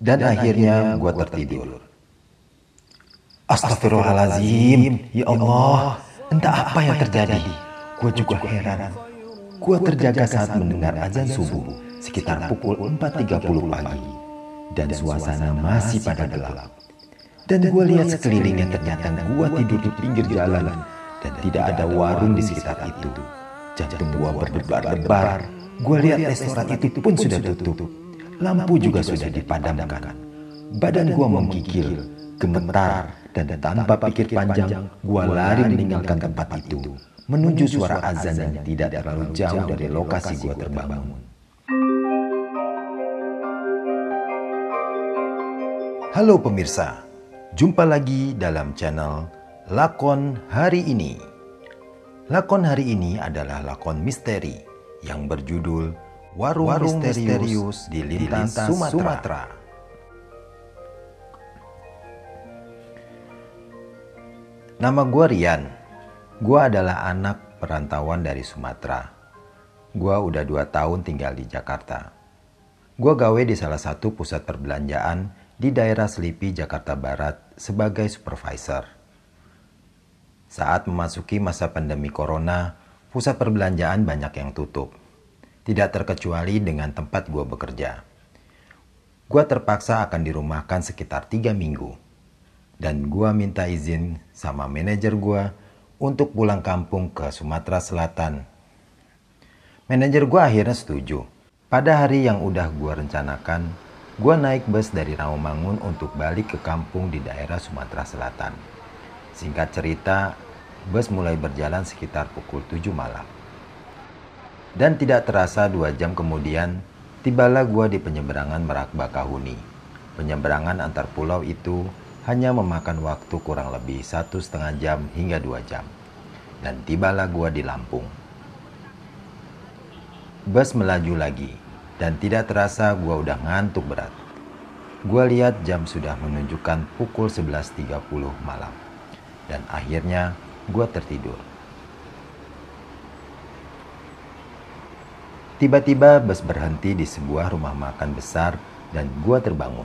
Dan akhirnya gue tertidur. Astagfirullahalazim, ya Allah, entah apa yang terjadi. Gue juga heran. Gue terjaga saat mendengar azan subuh sekitar pukul 4.30 pagi. Dan suasana masih pada gelap. Dan gue lihat sekelilingnya ternyata gue tidur di pinggir jalan. Dan tidak ada warung di sekitar itu. Jantung gue berdebar-debar. Gue lihat restoran itu pun sudah tutup. Lampu juga sudah dipadamkan. Badan gue menggigil, gemetar, dan tanpa pikir panjang, gua lari meninggalkan tempat itu, menuju suara azan yang tidak terlalu jauh dari lokasi gua terbangun. Halo pemirsa, jumpa lagi dalam channel Lakon Hari Ini. Lakon hari ini adalah lakon misteri yang berjudul Warung, Warung Misterius, di Lintas, Sumatera. Sumatera. Nama gue Rian. Gue adalah anak perantauan dari Sumatera. Gue udah dua tahun tinggal di Jakarta. Gue gawe di salah satu pusat perbelanjaan di daerah Selipi, Jakarta Barat sebagai supervisor. Saat memasuki masa pandemi corona, pusat perbelanjaan banyak yang tutup. Tidak terkecuali dengan tempat gue bekerja. Gue terpaksa akan dirumahkan sekitar tiga minggu dan gua minta izin sama manajer gua untuk pulang kampung ke Sumatera Selatan. Manajer gua akhirnya setuju. Pada hari yang udah gua rencanakan, gua naik bus dari Rawamangun untuk balik ke kampung di daerah Sumatera Selatan. Singkat cerita, bus mulai berjalan sekitar pukul 7 malam. Dan tidak terasa dua jam kemudian, tibalah gua di penyeberangan Merak Bakahuni. Penyeberangan antar pulau itu hanya memakan waktu kurang lebih satu setengah jam hingga dua jam. Dan tibalah gua di Lampung. Bus melaju lagi, dan tidak terasa gua udah ngantuk berat. Gua lihat jam sudah menunjukkan pukul 11.30 malam. Dan akhirnya gua tertidur. Tiba-tiba bus berhenti di sebuah rumah makan besar dan gua terbangun.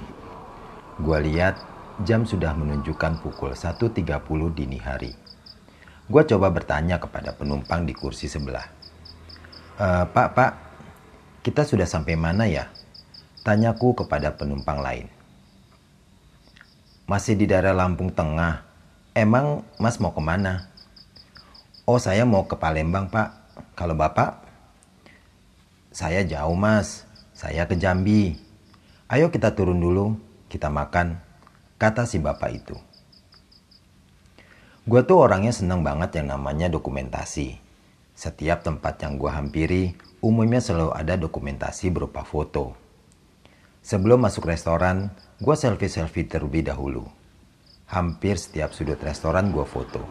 Gua lihat Jam sudah menunjukkan pukul 1.30 dini hari. Gua coba bertanya kepada penumpang di kursi sebelah. E, pak, pak, kita sudah sampai mana ya? Tanyaku kepada penumpang lain. Masih di daerah Lampung Tengah. Emang mas mau ke mana? Oh saya mau ke Palembang pak. Kalau bapak? Saya jauh mas. Saya ke Jambi. Ayo kita turun dulu. Kita makan kata si bapak itu. Gue tuh orangnya seneng banget yang namanya dokumentasi. Setiap tempat yang gue hampiri, umumnya selalu ada dokumentasi berupa foto. Sebelum masuk restoran, gue selfie-selfie terlebih dahulu. Hampir setiap sudut restoran gue foto.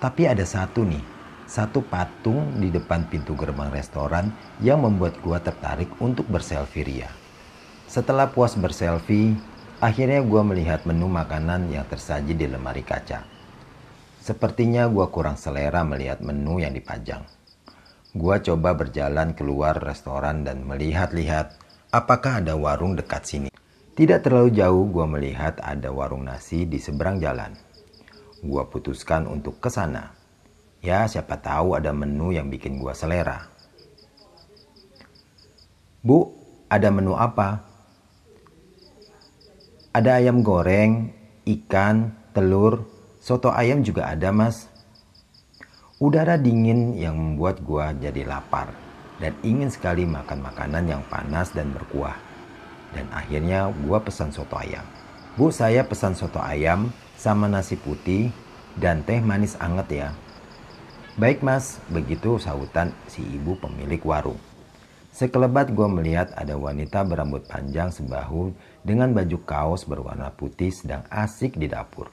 Tapi ada satu nih, satu patung di depan pintu gerbang restoran yang membuat gue tertarik untuk berselfie ria. Setelah puas berselfie, Akhirnya gue melihat menu makanan yang tersaji di lemari kaca. Sepertinya gue kurang selera melihat menu yang dipajang. Gue coba berjalan keluar restoran dan melihat-lihat apakah ada warung dekat sini. Tidak terlalu jauh gue melihat ada warung nasi di seberang jalan. Gue putuskan untuk ke sana. Ya siapa tahu ada menu yang bikin gue selera. Bu, ada menu apa? Ada ayam goreng, ikan, telur, soto ayam juga ada mas. Udara dingin yang membuat gua jadi lapar dan ingin sekali makan makanan yang panas dan berkuah. Dan akhirnya gua pesan soto ayam. Bu saya pesan soto ayam sama nasi putih dan teh manis anget ya. Baik mas, begitu sahutan si ibu pemilik warung. Sekelebat gue melihat ada wanita berambut panjang sebahu dengan baju kaos berwarna putih sedang asik di dapur.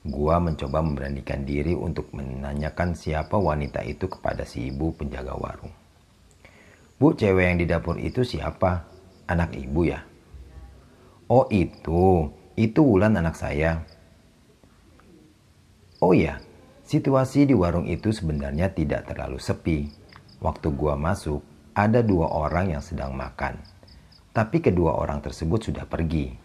Gua mencoba memberanikan diri untuk menanyakan siapa wanita itu kepada si ibu penjaga warung. Bu, cewek yang di dapur itu siapa? Anak ibu ya? Oh itu, itu Wulan anak saya. Oh ya, situasi di warung itu sebenarnya tidak terlalu sepi. Waktu gua masuk, ada dua orang yang sedang makan. Tapi kedua orang tersebut sudah pergi.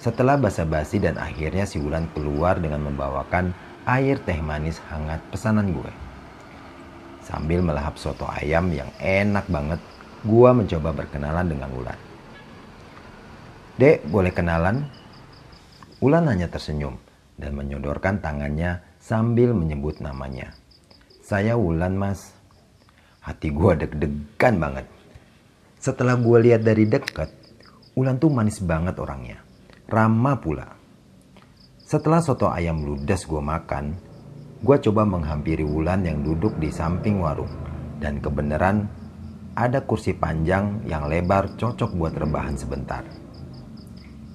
Setelah basa-basi dan akhirnya si Wulan keluar dengan membawakan air teh manis hangat pesanan gue. Sambil melahap soto ayam yang enak banget, gue mencoba berkenalan dengan Wulan. Dek, boleh kenalan? Wulan hanya tersenyum dan menyodorkan tangannya sambil menyebut namanya. Saya Wulan mas. Hati gue deg-degan banget. Setelah gue lihat dari dekat, Ulan tuh manis banget orangnya. Ramah pula. Setelah soto ayam ludes gue makan, gue coba menghampiri Wulan yang duduk di samping warung. Dan kebenaran ada kursi panjang yang lebar cocok buat rebahan sebentar.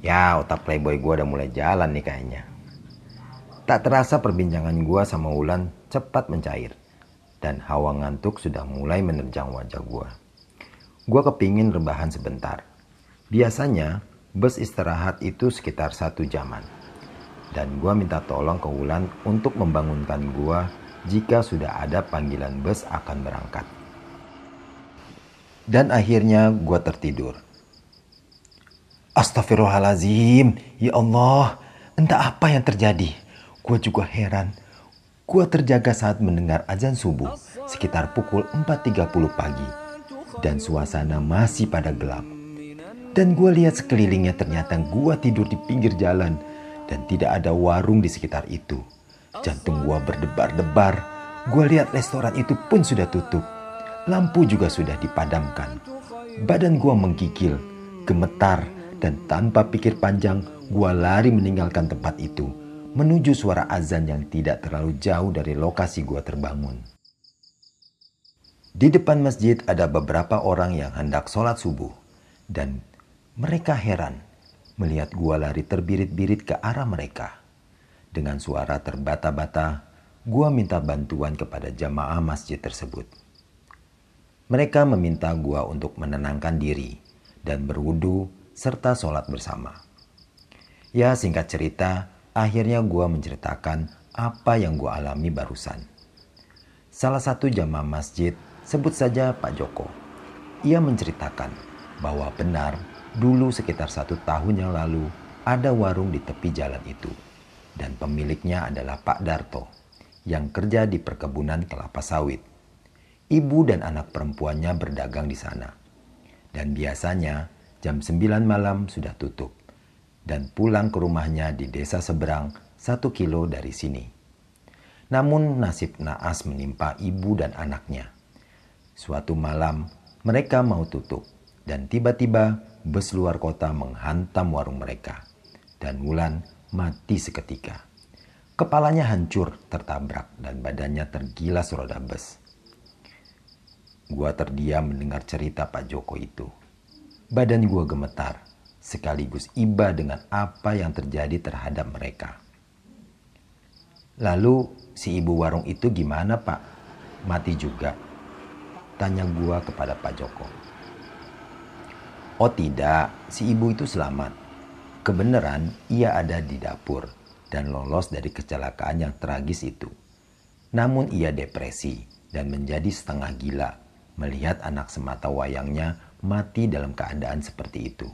Ya otak playboy gue udah mulai jalan nih kayaknya. Tak terasa perbincangan gue sama Wulan cepat mencair. Dan hawa ngantuk sudah mulai menerjang wajah gue. Gue kepingin rebahan sebentar. Biasanya bus istirahat itu sekitar satu jaman dan gue minta tolong ke Wulan untuk membangunkan gue jika sudah ada panggilan bus akan berangkat. Dan akhirnya gue tertidur. Astagfirullahalazim, ya Allah, entah apa yang terjadi. Gue juga heran. Gue terjaga saat mendengar azan subuh sekitar pukul 4.30 pagi. Dan suasana masih pada gelap. Dan gue lihat sekelilingnya ternyata gue tidur di pinggir jalan dan tidak ada warung di sekitar itu. Jantung gua berdebar-debar. Gua lihat restoran itu pun sudah tutup. Lampu juga sudah dipadamkan. Badan gua menggigil, gemetar, dan tanpa pikir panjang, gua lari meninggalkan tempat itu menuju suara azan yang tidak terlalu jauh dari lokasi gua terbangun. Di depan masjid ada beberapa orang yang hendak sholat subuh dan mereka heran melihat gua lari terbirit-birit ke arah mereka. Dengan suara terbata-bata, gua minta bantuan kepada jamaah masjid tersebut. Mereka meminta gua untuk menenangkan diri dan berwudu serta sholat bersama. Ya singkat cerita, akhirnya gua menceritakan apa yang gua alami barusan. Salah satu jamaah masjid, sebut saja Pak Joko. Ia menceritakan bahwa benar Dulu sekitar satu tahun yang lalu ada warung di tepi jalan itu. Dan pemiliknya adalah Pak Darto yang kerja di perkebunan kelapa sawit. Ibu dan anak perempuannya berdagang di sana. Dan biasanya jam 9 malam sudah tutup. Dan pulang ke rumahnya di desa seberang satu kilo dari sini. Namun nasib naas menimpa ibu dan anaknya. Suatu malam mereka mau tutup dan tiba-tiba bus luar kota menghantam warung mereka, dan Wulan mati seketika. Kepalanya hancur tertabrak dan badannya tergilas roda bus. Gua terdiam mendengar cerita Pak Joko itu. Badan gua gemetar, sekaligus iba dengan apa yang terjadi terhadap mereka. Lalu si ibu warung itu gimana pak? Mati juga? Tanya gua kepada Pak Joko. Oh tidak, si ibu itu selamat. Kebenaran ia ada di dapur dan lolos dari kecelakaan yang tragis itu. Namun ia depresi dan menjadi setengah gila melihat anak semata wayangnya mati dalam keadaan seperti itu.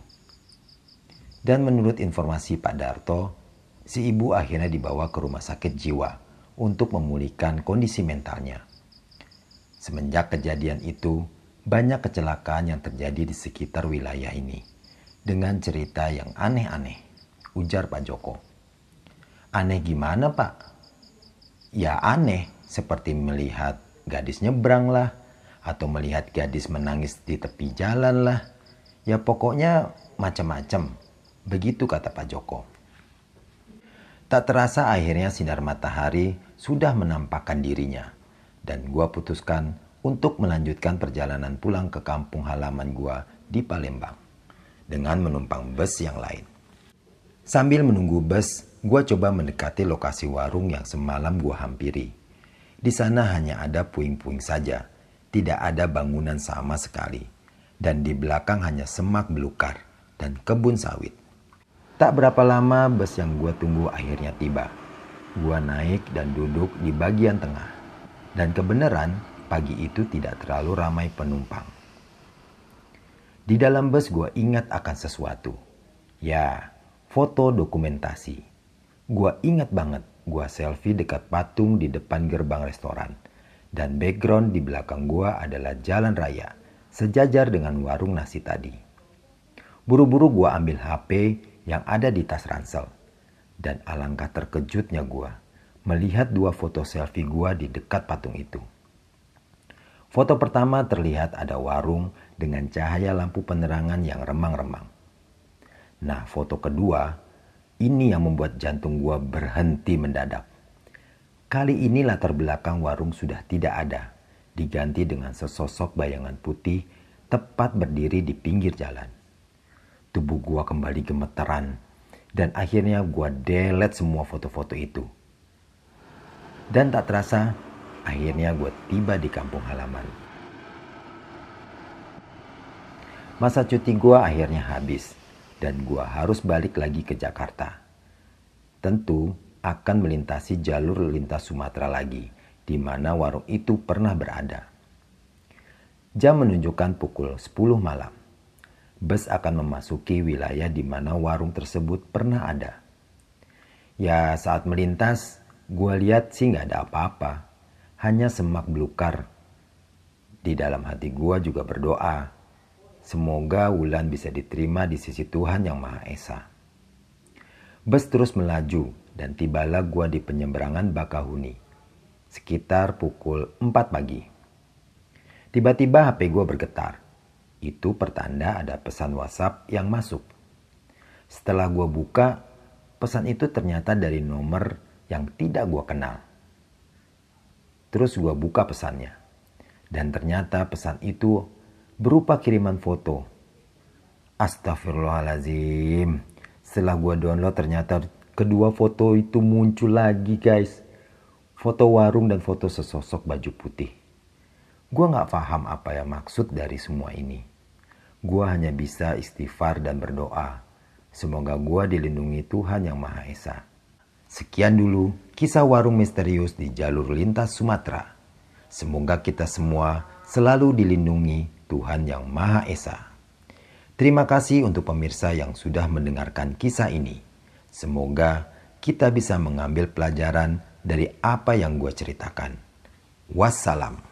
Dan menurut informasi Pak Darto, si ibu akhirnya dibawa ke rumah sakit jiwa untuk memulihkan kondisi mentalnya. Semenjak kejadian itu, banyak kecelakaan yang terjadi di sekitar wilayah ini dengan cerita yang aneh-aneh, ujar Pak Joko. Aneh gimana Pak? Ya aneh, seperti melihat gadis nyebrang lah, atau melihat gadis menangis di tepi jalan lah. Ya pokoknya macam-macam. Begitu kata Pak Joko. Tak terasa akhirnya sinar matahari sudah menampakkan dirinya. Dan gua putuskan untuk melanjutkan perjalanan pulang ke kampung halaman gua di Palembang dengan menumpang bus yang lain. Sambil menunggu bus, gua coba mendekati lokasi warung yang semalam gua hampiri. Di sana hanya ada puing-puing saja, tidak ada bangunan sama sekali, dan di belakang hanya semak belukar dan kebun sawit. Tak berapa lama bus yang gua tunggu akhirnya tiba. Gua naik dan duduk di bagian tengah. Dan kebenaran pagi itu tidak terlalu ramai penumpang. Di dalam bus gue ingat akan sesuatu. Ya, foto dokumentasi. Gue ingat banget gue selfie dekat patung di depan gerbang restoran. Dan background di belakang gue adalah jalan raya, sejajar dengan warung nasi tadi. Buru-buru gue ambil HP yang ada di tas ransel. Dan alangkah terkejutnya gue melihat dua foto selfie gue di dekat patung itu. Foto pertama terlihat ada warung dengan cahaya lampu penerangan yang remang-remang. Nah, foto kedua, ini yang membuat jantung gua berhenti mendadak. Kali ini latar belakang warung sudah tidak ada, diganti dengan sesosok bayangan putih tepat berdiri di pinggir jalan. Tubuh gua kembali gemeteran, dan akhirnya gua delete semua foto-foto itu. Dan tak terasa, akhirnya gue tiba di kampung halaman. Masa cuti gue akhirnya habis dan gue harus balik lagi ke Jakarta. Tentu akan melintasi jalur lintas Sumatera lagi, di mana warung itu pernah berada. Jam menunjukkan pukul 10 malam. Bus akan memasuki wilayah di mana warung tersebut pernah ada. Ya saat melintas, gue lihat sih nggak ada apa-apa. Hanya semak belukar. Di dalam hati gue juga berdoa Semoga Wulan bisa diterima di sisi Tuhan Yang Maha Esa. Bus terus melaju dan tibalah gua di penyeberangan Bakahuni. Sekitar pukul 4 pagi. Tiba-tiba HP gua bergetar. Itu pertanda ada pesan WhatsApp yang masuk. Setelah gua buka, pesan itu ternyata dari nomor yang tidak gua kenal. Terus gua buka pesannya. Dan ternyata pesan itu berupa kiriman foto. Astagfirullahalazim. Setelah gue download ternyata kedua foto itu muncul lagi guys. Foto warung dan foto sesosok baju putih. Gue gak paham apa yang maksud dari semua ini. Gue hanya bisa istighfar dan berdoa. Semoga gue dilindungi Tuhan Yang Maha Esa. Sekian dulu kisah warung misterius di jalur lintas Sumatera. Semoga kita semua selalu dilindungi Tuhan Yang Maha Esa. Terima kasih untuk pemirsa yang sudah mendengarkan kisah ini. Semoga kita bisa mengambil pelajaran dari apa yang gue ceritakan. Wassalam.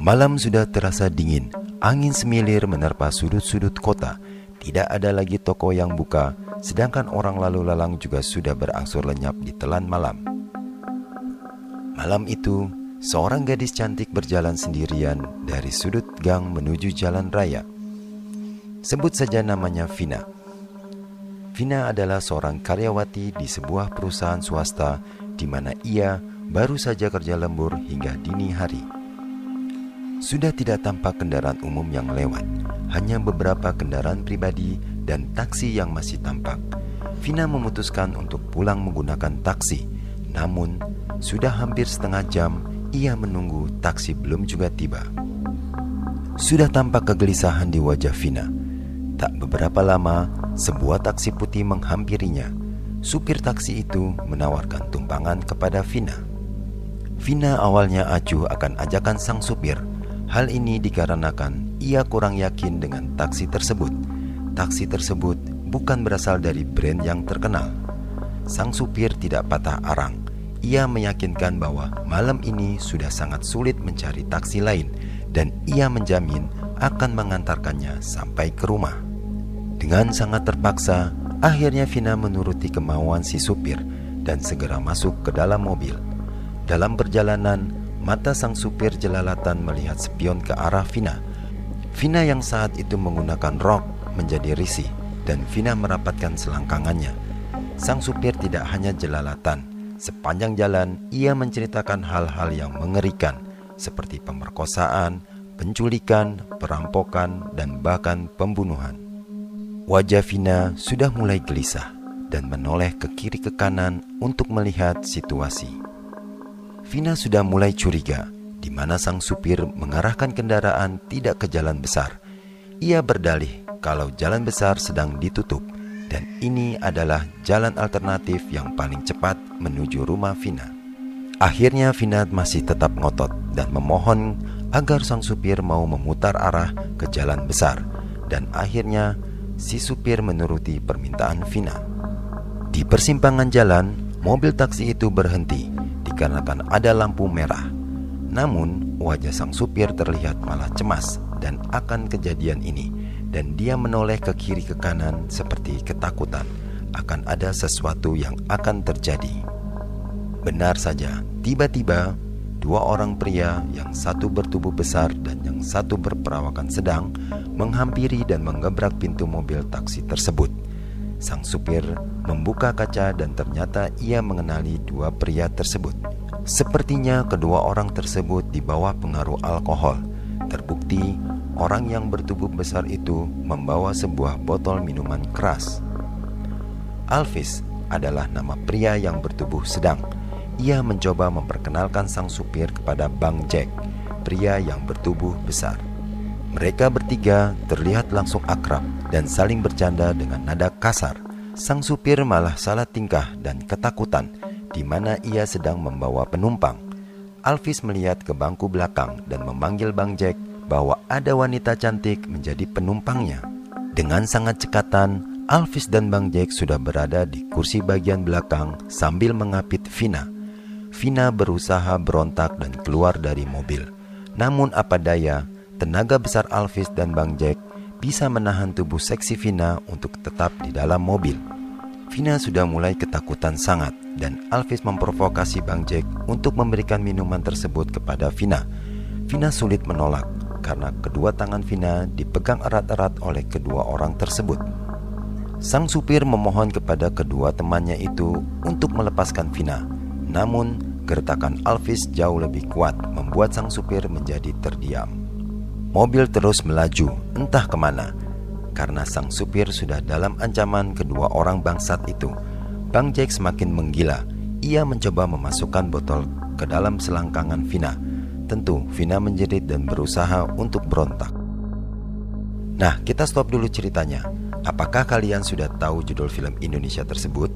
Malam sudah terasa dingin, angin semilir menerpa sudut-sudut kota tidak ada lagi toko yang buka, sedangkan orang lalu lalang juga sudah berangsur lenyap di telan malam. Malam itu, seorang gadis cantik berjalan sendirian dari sudut gang menuju jalan raya. Sebut saja namanya Vina. Vina adalah seorang karyawati di sebuah perusahaan swasta di mana ia baru saja kerja lembur hingga dini hari. Sudah tidak tampak kendaraan umum yang lewat, hanya beberapa kendaraan pribadi dan taksi yang masih tampak. Vina memutuskan untuk pulang menggunakan taksi, namun sudah hampir setengah jam ia menunggu taksi belum juga tiba. Sudah tampak kegelisahan di wajah Vina. Tak beberapa lama, sebuah taksi putih menghampirinya. Supir taksi itu menawarkan tumpangan kepada Vina. Vina awalnya acuh akan ajakan sang supir, Hal ini dikarenakan ia kurang yakin dengan taksi tersebut. Taksi tersebut bukan berasal dari brand yang terkenal. Sang supir tidak patah arang. Ia meyakinkan bahwa malam ini sudah sangat sulit mencari taksi lain dan ia menjamin akan mengantarkannya sampai ke rumah. Dengan sangat terpaksa, akhirnya Vina menuruti kemauan si supir dan segera masuk ke dalam mobil. Dalam perjalanan, Mata sang supir jelalatan melihat spion ke arah Vina. Vina yang saat itu menggunakan rok menjadi risih dan Vina merapatkan selangkangannya. Sang supir tidak hanya jelalatan, sepanjang jalan ia menceritakan hal-hal yang mengerikan seperti pemerkosaan, penculikan, perampokan, dan bahkan pembunuhan. Wajah Vina sudah mulai gelisah dan menoleh ke kiri ke kanan untuk melihat situasi. Vina sudah mulai curiga di mana sang supir mengarahkan kendaraan tidak ke jalan besar. Ia berdalih kalau jalan besar sedang ditutup dan ini adalah jalan alternatif yang paling cepat menuju rumah Vina. Akhirnya Vina masih tetap ngotot dan memohon agar sang supir mau memutar arah ke jalan besar dan akhirnya si supir menuruti permintaan Vina. Di persimpangan jalan, mobil taksi itu berhenti dikarenakan ada lampu merah. Namun, wajah sang supir terlihat malah cemas dan akan kejadian ini dan dia menoleh ke kiri ke kanan seperti ketakutan akan ada sesuatu yang akan terjadi. Benar saja, tiba-tiba dua orang pria yang satu bertubuh besar dan yang satu berperawakan sedang menghampiri dan mengebrak pintu mobil taksi tersebut. Sang supir membuka kaca dan ternyata ia mengenali dua pria tersebut. Sepertinya kedua orang tersebut di bawah pengaruh alkohol. Terbukti orang yang bertubuh besar itu membawa sebuah botol minuman keras. Alvis adalah nama pria yang bertubuh sedang. Ia mencoba memperkenalkan sang supir kepada Bang Jack, pria yang bertubuh besar. Mereka bertiga terlihat langsung akrab dan saling bercanda dengan nada kasar. Sang supir malah salah tingkah dan ketakutan di mana ia sedang membawa penumpang. Alvis melihat ke bangku belakang dan memanggil Bang Jack bahwa ada wanita cantik menjadi penumpangnya. Dengan sangat cekatan, Alvis dan Bang Jack sudah berada di kursi bagian belakang sambil mengapit Vina. Vina berusaha berontak dan keluar dari mobil. Namun apa daya, tenaga besar Alvis dan Bang Jack bisa menahan tubuh seksi Vina untuk tetap di dalam mobil. Vina sudah mulai ketakutan sangat dan Alvis memprovokasi Bang Jack untuk memberikan minuman tersebut kepada Vina. Vina sulit menolak karena kedua tangan Vina dipegang erat-erat oleh kedua orang tersebut. Sang supir memohon kepada kedua temannya itu untuk melepaskan Vina. Namun, gertakan Alvis jauh lebih kuat membuat sang supir menjadi terdiam. Mobil terus melaju, entah ke mana. Karena sang supir sudah dalam ancaman kedua orang bangsat itu, Bang Jack semakin menggila. Ia mencoba memasukkan botol ke dalam selangkangan Vina Tentu Vina menjerit dan berusaha untuk berontak. Nah, kita stop dulu ceritanya. Apakah kalian sudah tahu judul film Indonesia tersebut?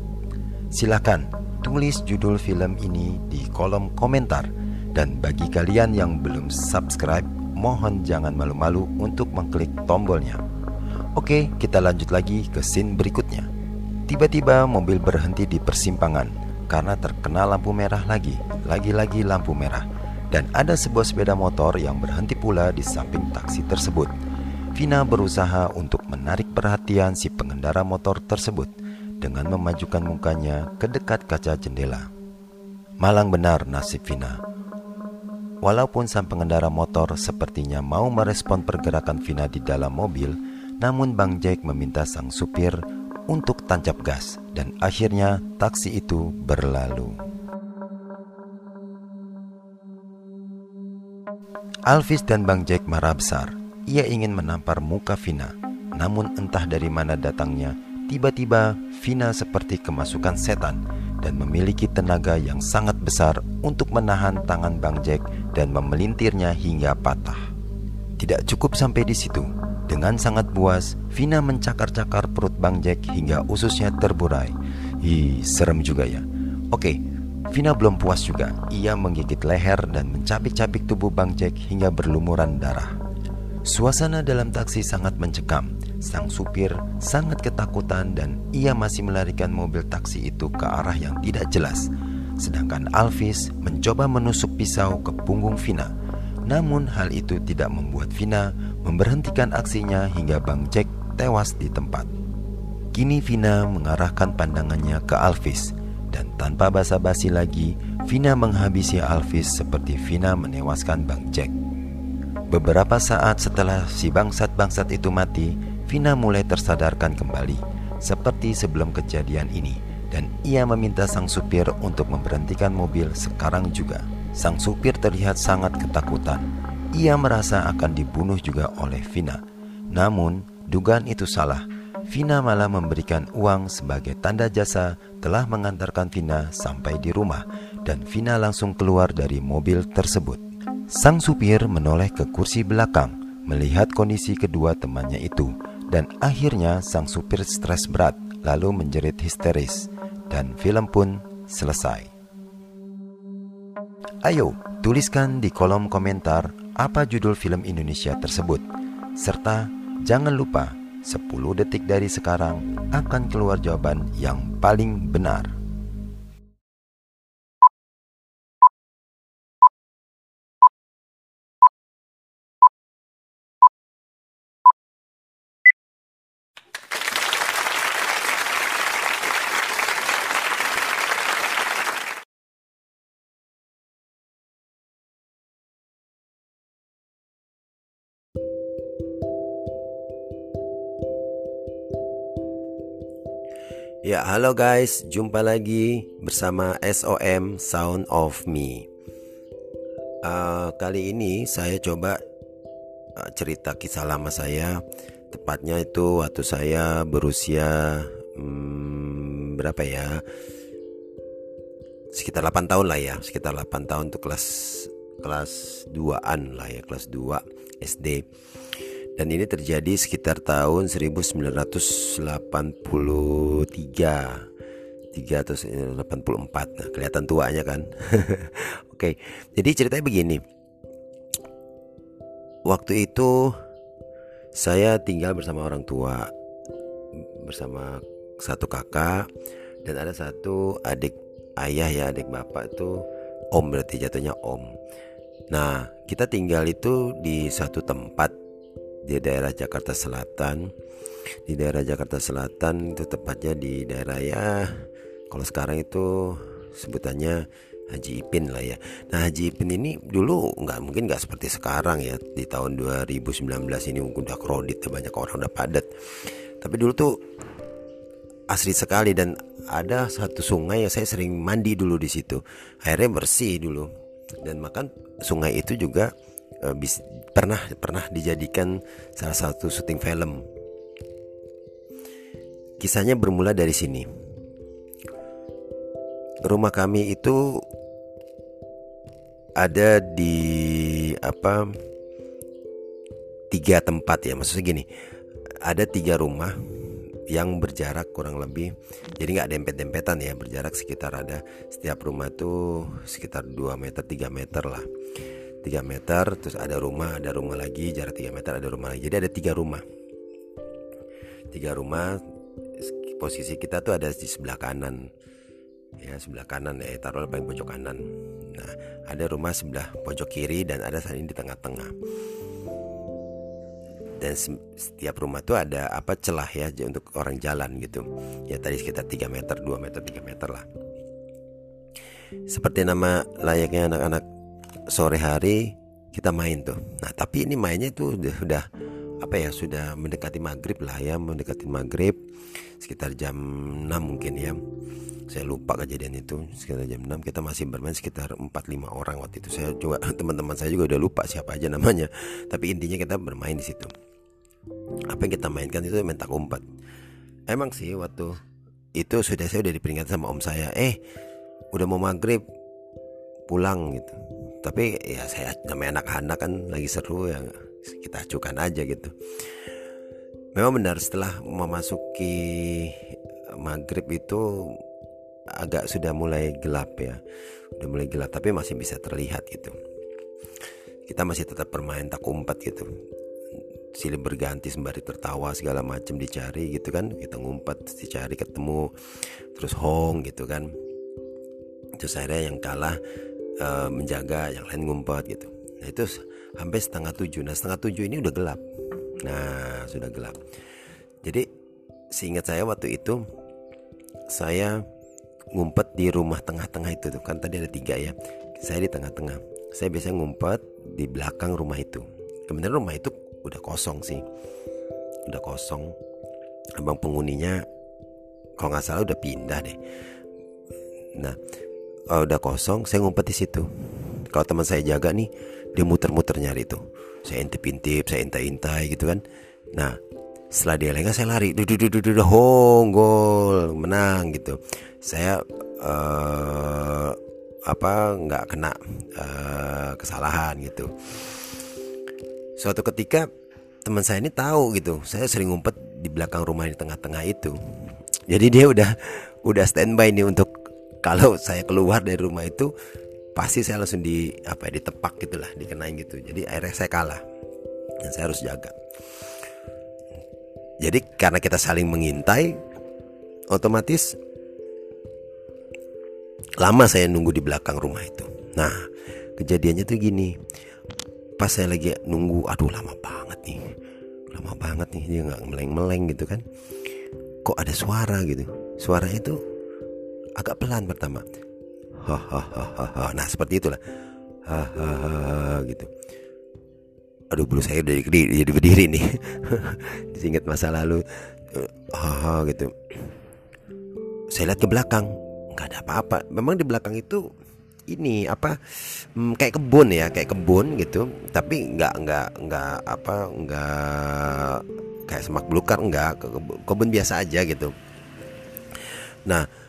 Silahkan tulis judul film ini di kolom komentar. Dan bagi kalian yang belum subscribe, mohon jangan malu-malu untuk mengklik tombolnya. Oke, kita lanjut lagi ke scene berikutnya. Tiba-tiba mobil berhenti di persimpangan karena terkena lampu merah lagi, lagi-lagi lampu merah dan ada sebuah sepeda motor yang berhenti pula di samping taksi tersebut. Vina berusaha untuk menarik perhatian si pengendara motor tersebut dengan memajukan mukanya ke dekat kaca jendela. Malang benar nasib Vina. Walaupun sang pengendara motor sepertinya mau merespon pergerakan Vina di dalam mobil, namun Bang Jack meminta sang supir untuk tancap gas dan akhirnya taksi itu berlalu. Alvis dan Bang Jack marah besar. Ia ingin menampar muka Vina. Namun entah dari mana datangnya, tiba-tiba Vina seperti kemasukan setan dan memiliki tenaga yang sangat besar untuk menahan tangan Bang Jack dan memelintirnya hingga patah. Tidak cukup sampai di situ. Dengan sangat buas, Vina mencakar-cakar perut Bang Jack hingga ususnya terburai. Ih, serem juga ya. Oke, Vina belum puas juga. Ia menggigit leher dan mencabik-cabik tubuh Bang Jack hingga berlumuran darah. Suasana dalam taksi sangat mencekam. Sang supir sangat ketakutan dan ia masih melarikan mobil taksi itu ke arah yang tidak jelas. Sedangkan Alvis mencoba menusuk pisau ke punggung Vina. Namun hal itu tidak membuat Vina memberhentikan aksinya hingga Bang Jack tewas di tempat. Kini Vina mengarahkan pandangannya ke Alvis dan tanpa basa-basi lagi, Vina menghabisi Alvis seperti Vina menewaskan Bang Jack. Beberapa saat setelah si bangsat-bangsat itu mati, Vina mulai tersadarkan kembali, seperti sebelum kejadian ini, dan ia meminta sang supir untuk memberhentikan mobil sekarang juga. Sang supir terlihat sangat ketakutan. Ia merasa akan dibunuh juga oleh Vina. Namun, dugaan itu salah Vina malah memberikan uang sebagai tanda jasa telah mengantarkan Vina sampai di rumah dan Vina langsung keluar dari mobil tersebut. Sang supir menoleh ke kursi belakang melihat kondisi kedua temannya itu dan akhirnya sang supir stres berat lalu menjerit histeris, dan film pun selesai. Ayo, tuliskan di kolom komentar apa judul film Indonesia tersebut, serta jangan lupa 10 detik dari sekarang akan keluar jawaban yang paling benar. Ya, halo guys, jumpa lagi bersama SOM Sound of Me. Uh, kali ini saya coba uh, cerita kisah lama saya, tepatnya itu waktu saya berusia hmm, berapa ya? Sekitar 8 tahun lah ya, sekitar 8 tahun untuk kelas kelas 2-an lah ya, kelas 2 SD dan ini terjadi sekitar tahun 1983 3 atau 84 nah, kelihatan tuanya kan? Oke jadi ceritanya begini. Waktu itu saya tinggal bersama orang tua bersama satu kakak dan ada satu adik ayah ya adik bapak itu om berarti jatuhnya om. Nah kita tinggal itu di satu tempat di daerah Jakarta Selatan di daerah Jakarta Selatan itu tepatnya di daerah ya kalau sekarang itu sebutannya Haji Ipin lah ya. Nah Haji Ipin ini dulu nggak mungkin nggak seperti sekarang ya di tahun 2019 ini udah kredit banyak orang udah padat. Tapi dulu tuh asri sekali dan ada satu sungai yang saya sering mandi dulu di situ. Airnya bersih dulu dan makan sungai itu juga e, bis, pernah pernah dijadikan salah satu syuting film. Kisahnya bermula dari sini. Rumah kami itu ada di apa tiga tempat ya maksudnya gini ada tiga rumah yang berjarak kurang lebih jadi nggak dempet-dempetan ya berjarak sekitar ada setiap rumah itu sekitar 2 meter 3 meter lah 3 meter terus ada rumah ada rumah lagi jarak 3 meter ada rumah lagi. Jadi ada tiga rumah. Tiga rumah posisi kita tuh ada di sebelah kanan. Ya sebelah kanan ya taruh paling pojok kanan. Nah ada rumah sebelah pojok kiri dan ada saling di tengah-tengah. Dan setiap rumah tuh ada apa celah ya untuk orang jalan gitu. Ya tadi sekitar 3 meter 2 meter 3 meter lah. Seperti nama layaknya anak-anak sore hari kita main tuh. Nah tapi ini mainnya itu udah, udah apa ya sudah mendekati maghrib lah ya mendekati maghrib sekitar jam 6 mungkin ya. Saya lupa kejadian itu sekitar jam 6 kita masih bermain sekitar 4-5 orang waktu itu. Saya juga teman-teman saya juga udah lupa siapa aja namanya. Tapi intinya kita bermain di situ. Apa yang kita mainkan itu main tak umpat emang sih waktu itu sudah saya udah diperingatkan sama om saya eh udah mau maghrib pulang gitu tapi ya saya namanya anak-anak kan lagi seru ya kita acukan aja gitu. Memang benar setelah memasuki maghrib itu agak sudah mulai gelap ya udah mulai gelap tapi masih bisa terlihat gitu. Kita masih tetap bermain tak umpat gitu. Silih berganti sembari tertawa segala macam dicari gitu kan kita ngumpet dicari ketemu terus hong gitu kan. Terus akhirnya yang kalah uh, menjaga yang lain ngumpet gitu. Nah itu sampai setengah tujuh. Nah setengah tujuh ini udah gelap. Nah sudah gelap. Jadi seingat saya waktu itu saya ngumpet di rumah tengah-tengah itu tuh. Kan tadi ada tiga ya. Saya di tengah-tengah. Saya biasanya ngumpet di belakang rumah itu. Kemudian rumah itu udah kosong sih. Udah kosong. Abang penghuninya kalau nggak salah udah pindah deh. Nah oh, udah kosong saya ngumpet di situ. Kalau teman saya jaga nih dia muter-muter nyari tuh. Saya intip-intip saya intai-intai gitu kan. Nah setelah dia lengah saya lari. Duh duh duh duh duh gol menang gitu. Saya uh, apa nggak kena uh, kesalahan gitu. Suatu ketika teman saya ini tahu gitu. Saya sering ngumpet di belakang rumah di tengah-tengah itu. Jadi dia udah udah standby nih untuk kalau saya keluar dari rumah itu pasti saya langsung di apa ya ditepak gitulah dikenain gitu. Jadi akhirnya saya kalah. Dan saya harus jaga. Jadi karena kita saling mengintai otomatis lama saya nunggu di belakang rumah itu. Nah kejadiannya tuh gini. Pas saya lagi nunggu aduh lama banget nih. Lama banget nih dia nggak meleng-meleng gitu kan. Kok ada suara gitu? Suara itu agak pelan pertama. Nah seperti itulah. Hahaha gitu. Aduh bulu saya udah jadi berdiri nih. Disingat masa lalu. Hahaha gitu. Saya lihat ke belakang. Nggak ada apa-apa. Memang di belakang itu ini apa hmm, kayak kebun ya kayak kebun gitu. Tapi nggak nggak nggak apa nggak kayak semak belukar nggak. Kebun biasa aja gitu. Nah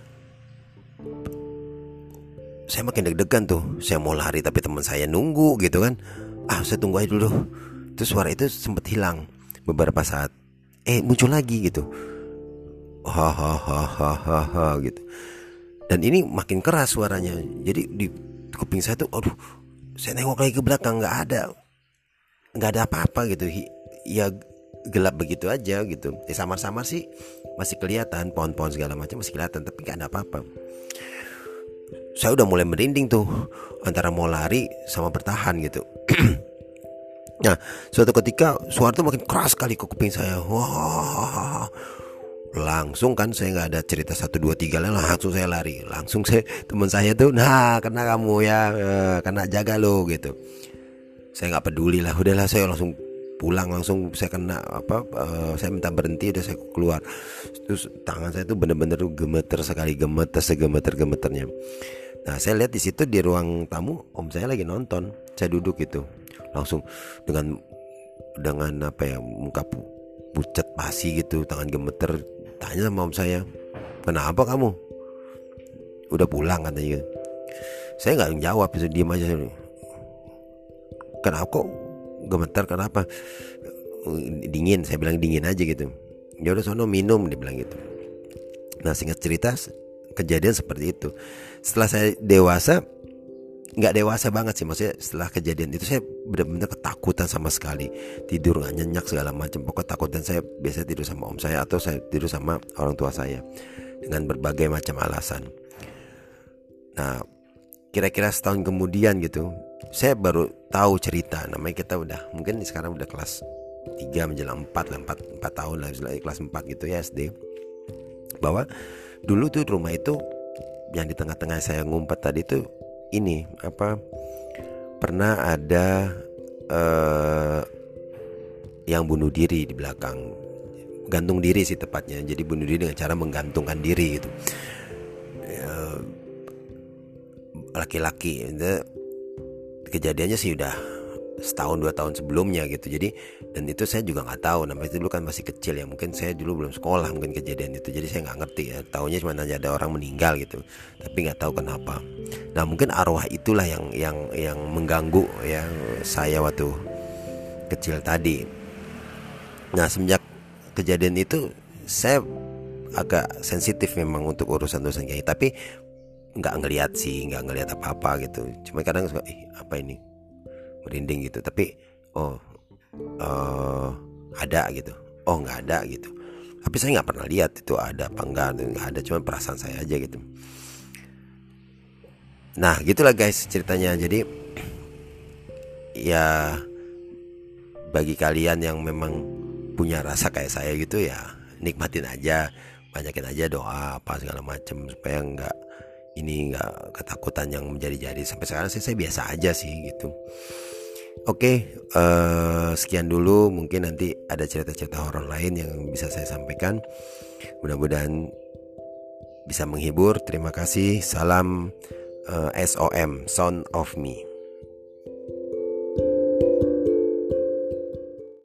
saya makin deg-degan tuh. Saya mau lari tapi teman saya nunggu gitu kan. Ah saya tunggu aja dulu. Terus suara itu sempat hilang beberapa saat. Eh muncul lagi gitu. Hahaha gitu. Dan ini makin keras suaranya. Jadi di kuping saya tuh aduh saya nengok lagi ke belakang nggak ada. Nggak ada apa-apa gitu. Ya gelap begitu aja gitu. Ya samar-samar sih masih kelihatan pohon-pohon segala macam masih kelihatan tapi nggak ada apa-apa saya udah mulai merinding tuh antara mau lari sama bertahan gitu. Nah suatu ketika suara tuh makin keras sekali ke kuping saya. Wah. Langsung kan saya nggak ada cerita satu dua tiga lah langsung saya lari. Langsung saya teman saya tuh nah kena kamu ya eh, kena jaga lo gitu. Saya nggak peduli lah udahlah saya langsung pulang langsung saya kena apa uh, saya minta berhenti udah saya keluar. Terus tangan saya tuh bener-bener gemeter sekali gemeter segemeter gemeternya nah saya lihat di situ di ruang tamu om saya lagi nonton. Saya duduk gitu langsung dengan dengan apa ya muka pucat pasi gitu tangan gemeter tanya sama om saya kenapa kamu? Udah pulang katanya saya nggak jawab bisa diem aja. Kenapa kok gemetar kenapa? Dingin saya bilang dingin aja gitu. Ya udah sono minum dia bilang gitu. Nah singkat cerita kejadian seperti itu. Setelah saya dewasa nggak dewasa banget sih. Maksudnya setelah kejadian itu saya benar-benar ketakutan sama sekali. Tidur nggak nyenyak segala macam. Pokok takutan saya biasa tidur sama om saya atau saya tidur sama orang tua saya dengan berbagai macam alasan. Nah kira-kira setahun kemudian gitu saya baru tahu cerita. Namanya kita udah mungkin sekarang udah kelas 3 menjelang 4 lah 4, 4 tahun lah kelas 4 gitu ya SD bahwa dulu tuh rumah itu yang di tengah-tengah saya ngumpet tadi tuh ini apa pernah ada uh, yang bunuh diri di belakang. Gantung diri sih tepatnya jadi bunuh diri dengan cara menggantungkan diri gitu. Eh, laki-laki kejadiannya sih udah setahun dua tahun sebelumnya gitu. Jadi dan itu saya juga nggak tahu. Namanya itu dulu kan masih kecil ya. Mungkin saya dulu belum sekolah mungkin kejadian itu. Jadi saya nggak ngerti ya. Tahunya cuma hanya ada orang meninggal gitu. Tapi nggak tahu kenapa. Nah mungkin arwah itulah yang yang yang mengganggu ya saya waktu kecil tadi. Nah semenjak kejadian itu saya agak sensitif memang untuk urusan urusan kayak tapi nggak ngelihat sih nggak ngelihat apa apa gitu. Cuma kadang suka eh apa ini merinding gitu. Tapi oh uh, ada gitu. Oh nggak ada gitu. Tapi saya nggak pernah lihat itu ada apa enggak nggak ada. Cuma perasaan saya aja gitu. Nah gitulah guys ceritanya. Jadi ya bagi kalian yang memang punya rasa kayak saya gitu ya nikmatin aja. Banyakin aja doa apa segala macam supaya nggak ini nggak ketakutan yang menjadi-jadi. Sampai sekarang sih saya biasa aja sih gitu Oke, uh, sekian dulu. Mungkin nanti ada cerita-cerita horor lain yang bisa saya sampaikan. Mudah-mudahan bisa menghibur. Terima kasih. Salam uh, eh, SOM, Sound of Me.